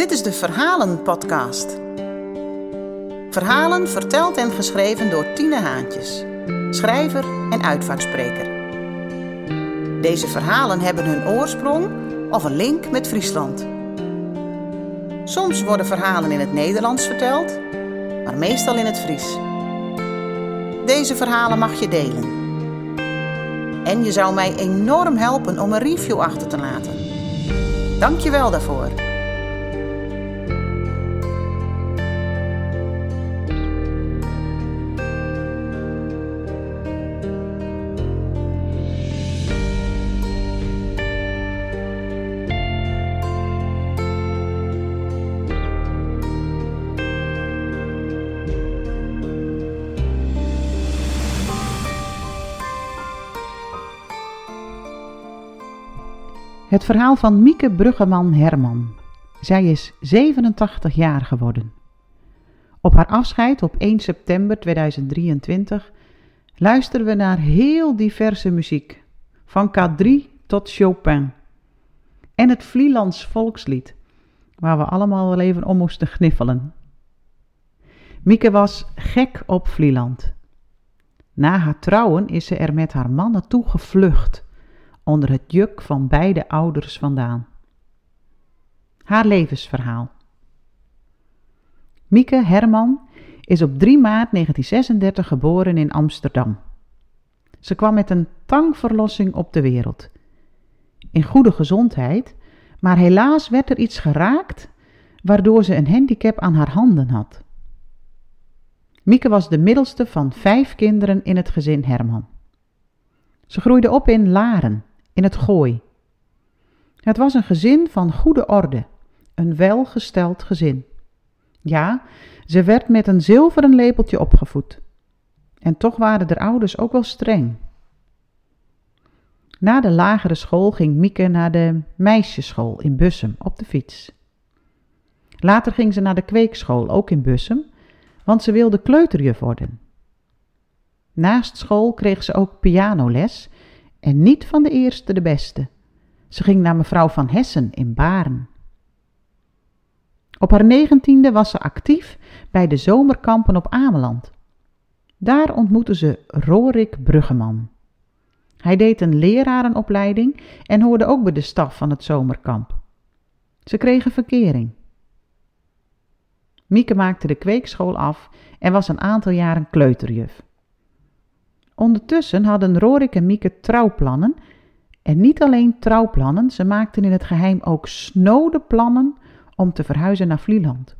Dit is de Verhalen-podcast. Verhalen verteld en geschreven door Tine Haantjes, schrijver en uitvaartspreker. Deze verhalen hebben hun oorsprong of een link met Friesland. Soms worden verhalen in het Nederlands verteld, maar meestal in het Fries. Deze verhalen mag je delen. En je zou mij enorm helpen om een review achter te laten. Dank je wel daarvoor. Het verhaal van Mieke Bruggeman Herman. Zij is 87 jaar geworden. Op haar afscheid op 1 september 2023 luisteren we naar heel diverse muziek, van K3 tot Chopin. En het Vlielands volkslied, waar we allemaal wel even om moesten gniffelen. Mieke was gek op Vlieland. Na haar trouwen is ze er met haar man naartoe gevlucht onder het juk van beide ouders vandaan. Haar levensverhaal. Mieke Herman is op 3 maart 1936 geboren in Amsterdam. Ze kwam met een tangverlossing op de wereld. In goede gezondheid, maar helaas werd er iets geraakt waardoor ze een handicap aan haar handen had. Mieke was de middelste van vijf kinderen in het gezin Herman. Ze groeide op in Laren, in het gooi. Het was een gezin van goede orde, een welgesteld gezin. Ja, ze werd met een zilveren lepeltje opgevoed. En toch waren de ouders ook wel streng. Na de lagere school ging Mieke naar de meisjesschool in Bussum op de fiets. Later ging ze naar de kweekschool, ook in Bussum, want ze wilde kleuterjuf worden. Naast school kreeg ze ook pianoles en niet van de eerste de beste. Ze ging naar mevrouw van Hessen in Baren. Op haar negentiende was ze actief bij de zomerkampen op Ameland. Daar ontmoette ze Rorik Bruggeman. Hij deed een lerarenopleiding en hoorde ook bij de staf van het zomerkamp. Ze kregen verkering. Mieke maakte de kweekschool af en was een aantal jaren kleuterjuf. Ondertussen hadden Rorik en Mieke trouwplannen. En niet alleen trouwplannen, ze maakten in het geheim ook snode plannen om te verhuizen naar Vlieland.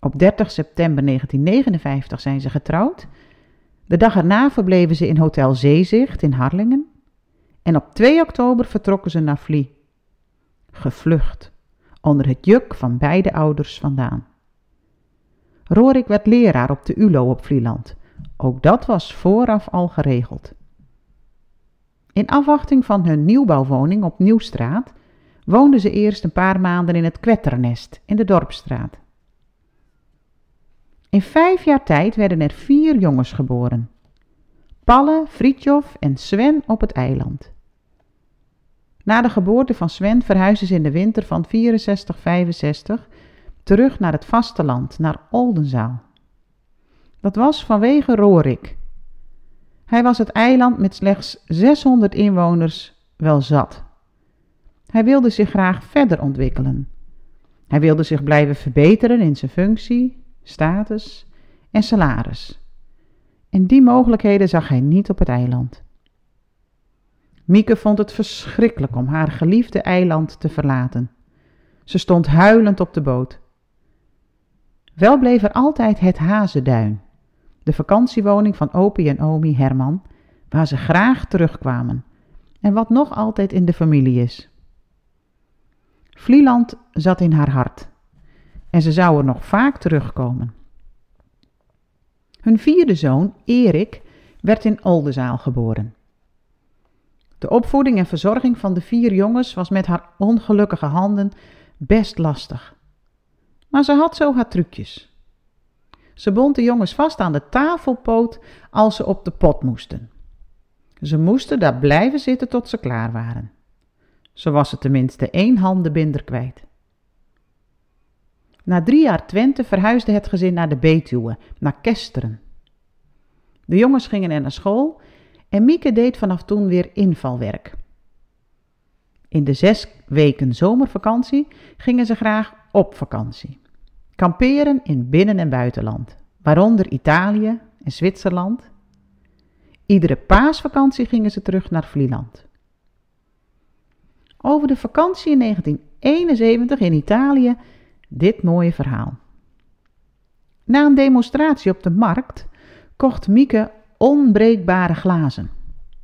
Op 30 september 1959 zijn ze getrouwd. De dag erna verbleven ze in Hotel Zeezicht in Harlingen. En op 2 oktober vertrokken ze naar Vlie. Gevlucht, onder het juk van beide ouders vandaan. Rorik werd leraar op de ULO op Vlieland ook dat was vooraf al geregeld. In afwachting van hun nieuwbouwwoning op Nieuwstraat woonden ze eerst een paar maanden in het Kwetternest in de Dorpstraat. In vijf jaar tijd werden er vier jongens geboren. Palle, Fritjof en Sven op het eiland. Na de geboorte van Sven verhuisden ze in de winter van 64-65 terug naar het vasteland, naar Oldenzaal. Dat was vanwege Rorik. Hij was het eiland met slechts 600 inwoners wel zat. Hij wilde zich graag verder ontwikkelen. Hij wilde zich blijven verbeteren in zijn functie, status en salaris. En die mogelijkheden zag hij niet op het eiland. Mieke vond het verschrikkelijk om haar geliefde eiland te verlaten. Ze stond huilend op de boot. Wel bleef er altijd het hazenduin de vakantiewoning van Opie en Omi Herman, waar ze graag terugkwamen en wat nog altijd in de familie is. Vlieland zat in haar hart en ze zou er nog vaak terugkomen. Hun vierde zoon, Erik, werd in Oldenzaal geboren. De opvoeding en verzorging van de vier jongens was met haar ongelukkige handen best lastig. Maar ze had zo haar trucjes. Ze bond de jongens vast aan de tafelpoot als ze op de pot moesten. Ze moesten daar blijven zitten tot ze klaar waren. Zo was ze tenminste één handenbinder kwijt. Na drie jaar Twente verhuisde het gezin naar de Betuwe, naar Kesteren. De jongens gingen er naar school en Mieke deed vanaf toen weer invalwerk. In de zes weken zomervakantie gingen ze graag op vakantie. Kamperen in binnen- en buitenland, waaronder Italië en Zwitserland. Iedere paasvakantie gingen ze terug naar Vlieland. Over de vakantie in 1971 in Italië dit mooie verhaal. Na een demonstratie op de markt kocht Mieke onbreekbare glazen.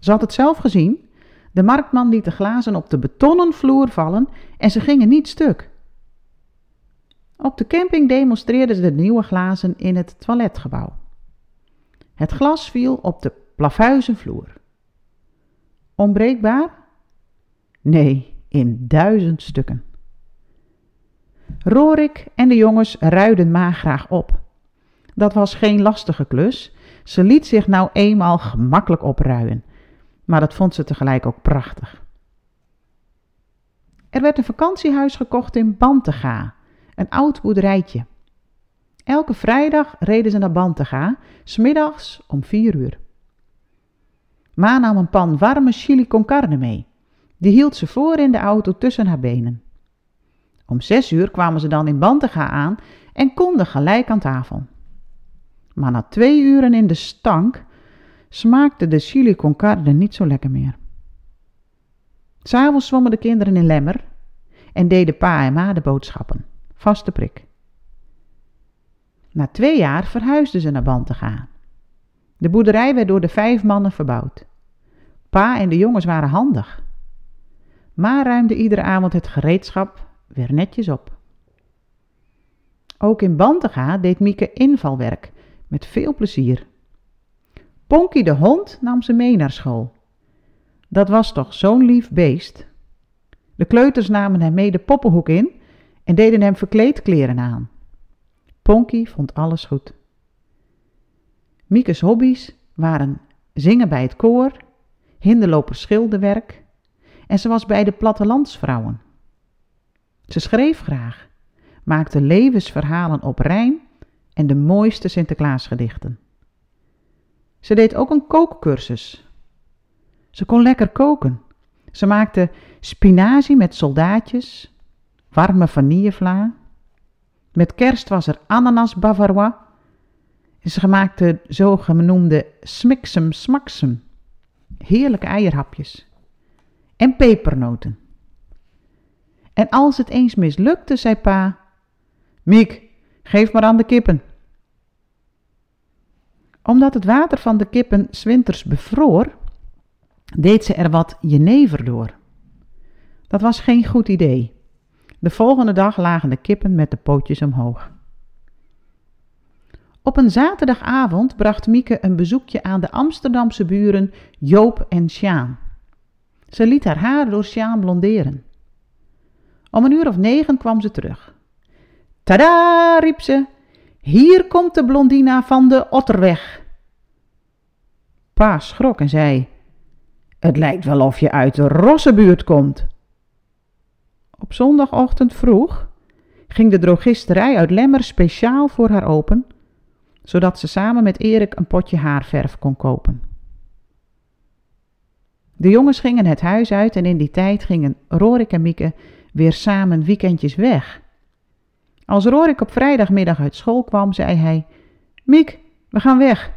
Ze had het zelf gezien. De marktman liet de glazen op de betonnen vloer vallen en ze gingen niet stuk. Op de camping demonstreerden ze de nieuwe glazen in het toiletgebouw. Het glas viel op de plafuizen vloer. Onbreekbaar? Nee, in duizend stukken. Rorik en de jongens ruiden graag op. Dat was geen lastige klus. Ze liet zich nou eenmaal gemakkelijk opruien. Maar dat vond ze tegelijk ook prachtig. Er werd een vakantiehuis gekocht in Bantega, een oud boerderijtje. Elke vrijdag reden ze naar Bantega, smiddags om vier uur. Ma nam een pan warme chili con carne mee. Die hield ze voor in de auto tussen haar benen. Om zes uur kwamen ze dan in Bantega aan en konden gelijk aan tafel. Maar na twee uren in de stank smaakte de chili con carne niet zo lekker meer. S'avonds zwommen de kinderen in Lemmer en deden pa en ma de boodschappen. Vaste prik. Na twee jaar verhuisden ze naar Bantega. De boerderij werd door de vijf mannen verbouwd. Pa en de jongens waren handig. Ma ruimde iedere avond het gereedschap weer netjes op. Ook in Bantega deed Mieke invalwerk met veel plezier. Ponky de hond nam ze mee naar school. Dat was toch zo'n lief beest. De kleuters namen hem mee de poppenhoek in en deden hem verkleedkleren aan. Ponky vond alles goed. Miekes hobby's waren zingen bij het koor, hinderloper schilderwerk en ze was bij de plattelandsvrouwen. Ze schreef graag, maakte levensverhalen op rijm en de mooiste Sinterklaasgedichten. Ze deed ook een kookcursus. Ze kon lekker koken. Ze maakte spinazie met soldaatjes, warme vanillevla. Met kerst was er ananas bavarois. Ze maakte zogenoemde smiksem smaksem, heerlijke eierhapjes. En pepernoten. En als het eens mislukte, zei pa, Miek, geef maar aan de kippen. Omdat het water van de kippen zwinters bevroor, deed ze er wat jenever door. Dat was geen goed idee. De volgende dag lagen de kippen met de pootjes omhoog. Op een zaterdagavond bracht Mieke een bezoekje aan de Amsterdamse buren Joop en Sjaan. Ze liet haar haar door Sjaan blonderen. Om een uur of negen kwam ze terug. Tada, riep ze, hier komt de blondina van de Otterweg. Pa schrok en zei, het lijkt wel of je uit de Rossenbuurt komt. Op zondagochtend vroeg ging de drogisterij uit Lemmer speciaal voor haar open, zodat ze samen met Erik een potje haarverf kon kopen. De jongens gingen het huis uit en in die tijd gingen Rorik en Mieke weer samen weekendjes weg. Als Rorik op vrijdagmiddag uit school kwam, zei hij: Miek, we gaan weg.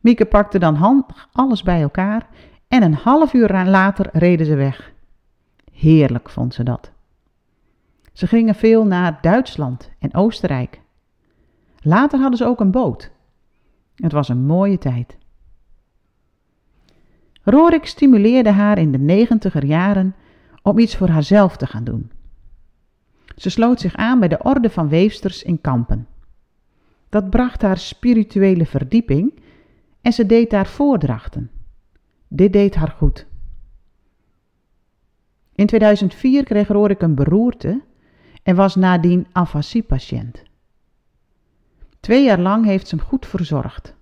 Mieke pakte dan handig alles bij elkaar en een half uur later reden ze weg. Heerlijk vond ze dat. Ze gingen veel naar Duitsland en Oostenrijk. Later hadden ze ook een boot. Het was een mooie tijd. Rorik stimuleerde haar in de negentiger jaren om iets voor haarzelf te gaan doen. Ze sloot zich aan bij de Orde van Weefsters in Kampen. Dat bracht haar spirituele verdieping en ze deed daar voordrachten. Dit deed haar goed. In 2004 kreeg Rorik een beroerte en was nadien afasiepatiënt. Twee jaar lang heeft ze hem goed verzorgd.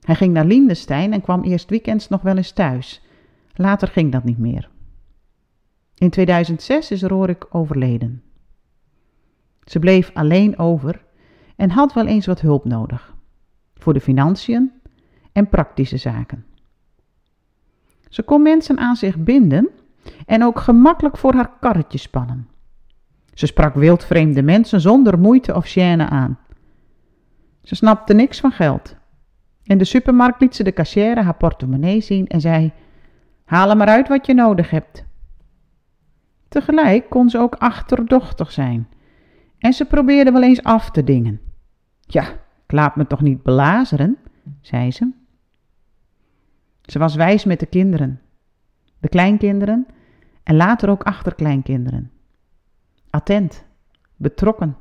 Hij ging naar Lindestein en kwam eerst weekends nog wel eens thuis. Later ging dat niet meer. In 2006 is Rorik overleden. Ze bleef alleen over en had wel eens wat hulp nodig. Voor de financiën en praktische zaken. Ze kon mensen aan zich binden en ook gemakkelijk voor haar karretje spannen. Ze sprak wildvreemde mensen zonder moeite of gêne aan. Ze snapte niks van geld. In de supermarkt liet ze de cashier haar portemonnee zien en zei: Haal er maar uit wat je nodig hebt. Tegelijk kon ze ook achterdochtig zijn en ze probeerde wel eens af te dingen. Ja, ik laat me toch niet belazeren, zei ze. Ze was wijs met de kinderen, de kleinkinderen en later ook achterkleinkinderen. Attent, betrokken.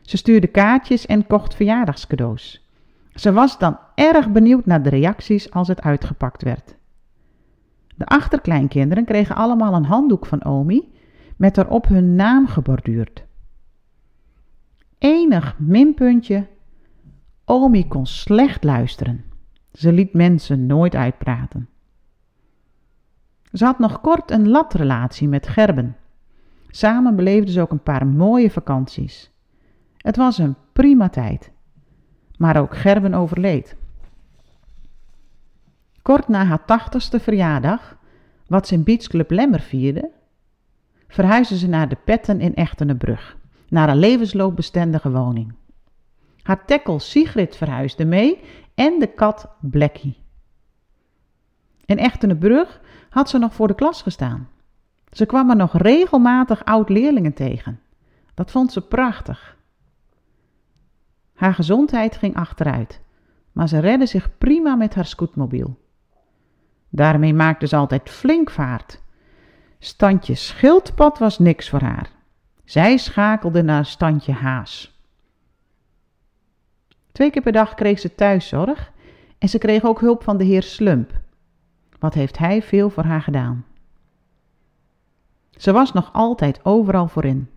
Ze stuurde kaartjes en kocht verjaardagscadeaus. Ze was dan erg benieuwd naar de reacties als het uitgepakt werd. De achterkleinkinderen kregen allemaal een handdoek van Omi met erop hun naam geborduurd. Enig minpuntje, Omi kon slecht luisteren. Ze liet mensen nooit uitpraten. Ze had nog kort een latrelatie met Gerben. Samen beleefden ze ook een paar mooie vakanties. Het was een prima tijd. Maar ook Gerben overleed. Kort na haar tachtigste verjaardag, wat ze in Beachclub Lemmer vierde, verhuisde ze naar de Petten in Echtenenbrug, naar een levensloopbestendige woning. Haar tekkel Sigrid verhuisde mee en de kat Blackie. In Echtenenbrug had ze nog voor de klas gestaan. Ze kwam er nog regelmatig oud-leerlingen tegen. Dat vond ze prachtig. Haar gezondheid ging achteruit, maar ze redde zich prima met haar scootmobiel. Daarmee maakte ze altijd flink vaart. Standje schildpad was niks voor haar. Zij schakelde naar standje haas. Twee keer per dag kreeg ze thuiszorg en ze kreeg ook hulp van de heer Slump. Wat heeft hij veel voor haar gedaan? Ze was nog altijd overal voorin.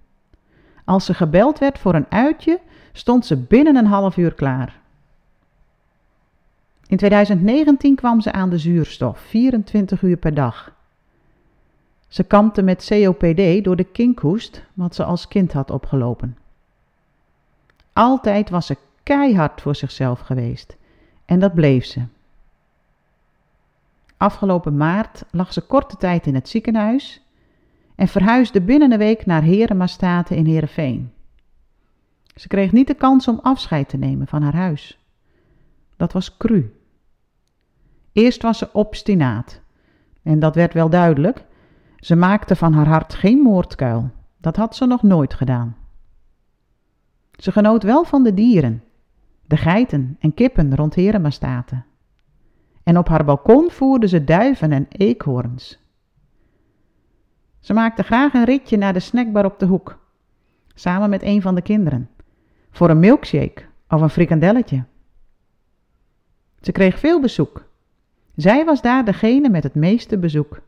Als ze gebeld werd voor een uitje, stond ze binnen een half uur klaar. In 2019 kwam ze aan de zuurstof, 24 uur per dag. Ze kampte met COPD door de kinkhoest, wat ze als kind had opgelopen. Altijd was ze keihard voor zichzelf geweest en dat bleef ze. Afgelopen maart lag ze korte tijd in het ziekenhuis en verhuisde binnen een week naar Heremastaten in Heerenveen. Ze kreeg niet de kans om afscheid te nemen van haar huis. Dat was cru. Eerst was ze obstinaat. En dat werd wel duidelijk. Ze maakte van haar hart geen moordkuil. Dat had ze nog nooit gedaan. Ze genoot wel van de dieren, de geiten en kippen rond Heremastaten. En op haar balkon voerde ze duiven en eekhoorns. Ze maakte graag een ritje naar de snackbar op de hoek, samen met een van de kinderen voor een milkshake of een frikandelletje. Ze kreeg veel bezoek. Zij was daar degene met het meeste bezoek.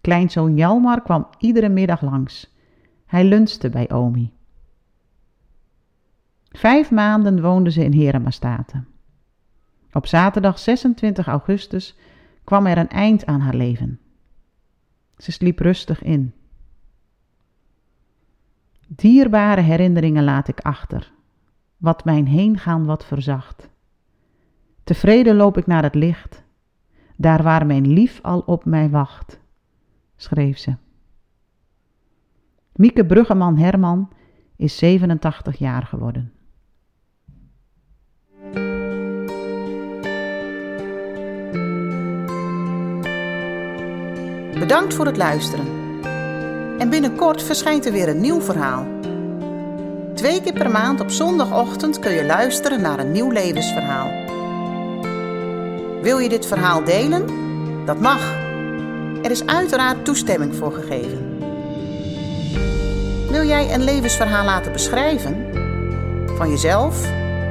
Kleinzoon Jalmar kwam iedere middag langs. Hij lunchte bij Omi. Vijf maanden woonde ze in Heremastaten. Op zaterdag 26 augustus kwam er een eind aan haar leven. Ze sliep rustig in. Dierbare herinneringen laat ik achter, wat mijn heengaan wat verzacht. Tevreden loop ik naar het licht, daar waar mijn lief al op mij wacht, schreef ze. Mieke Bruggeman Herman is 87 jaar geworden. Bedankt voor het luisteren. En binnenkort verschijnt er weer een nieuw verhaal. Twee keer per maand op zondagochtend kun je luisteren naar een nieuw levensverhaal. Wil je dit verhaal delen? Dat mag. Er is uiteraard toestemming voor gegeven. Wil jij een levensverhaal laten beschrijven? Van jezelf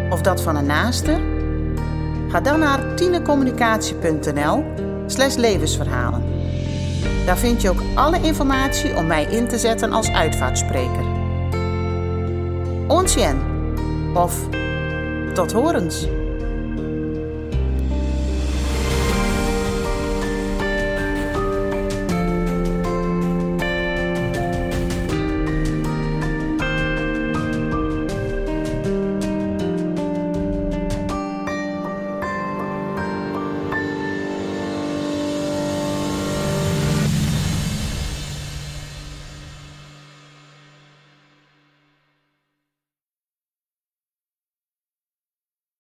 of dat van een naaste? Ga dan naar tinecommunicatie.nl slash levensverhalen. Daar vind je ook alle informatie om mij in te zetten als uitvaartspreker. Onsjen of tot horens.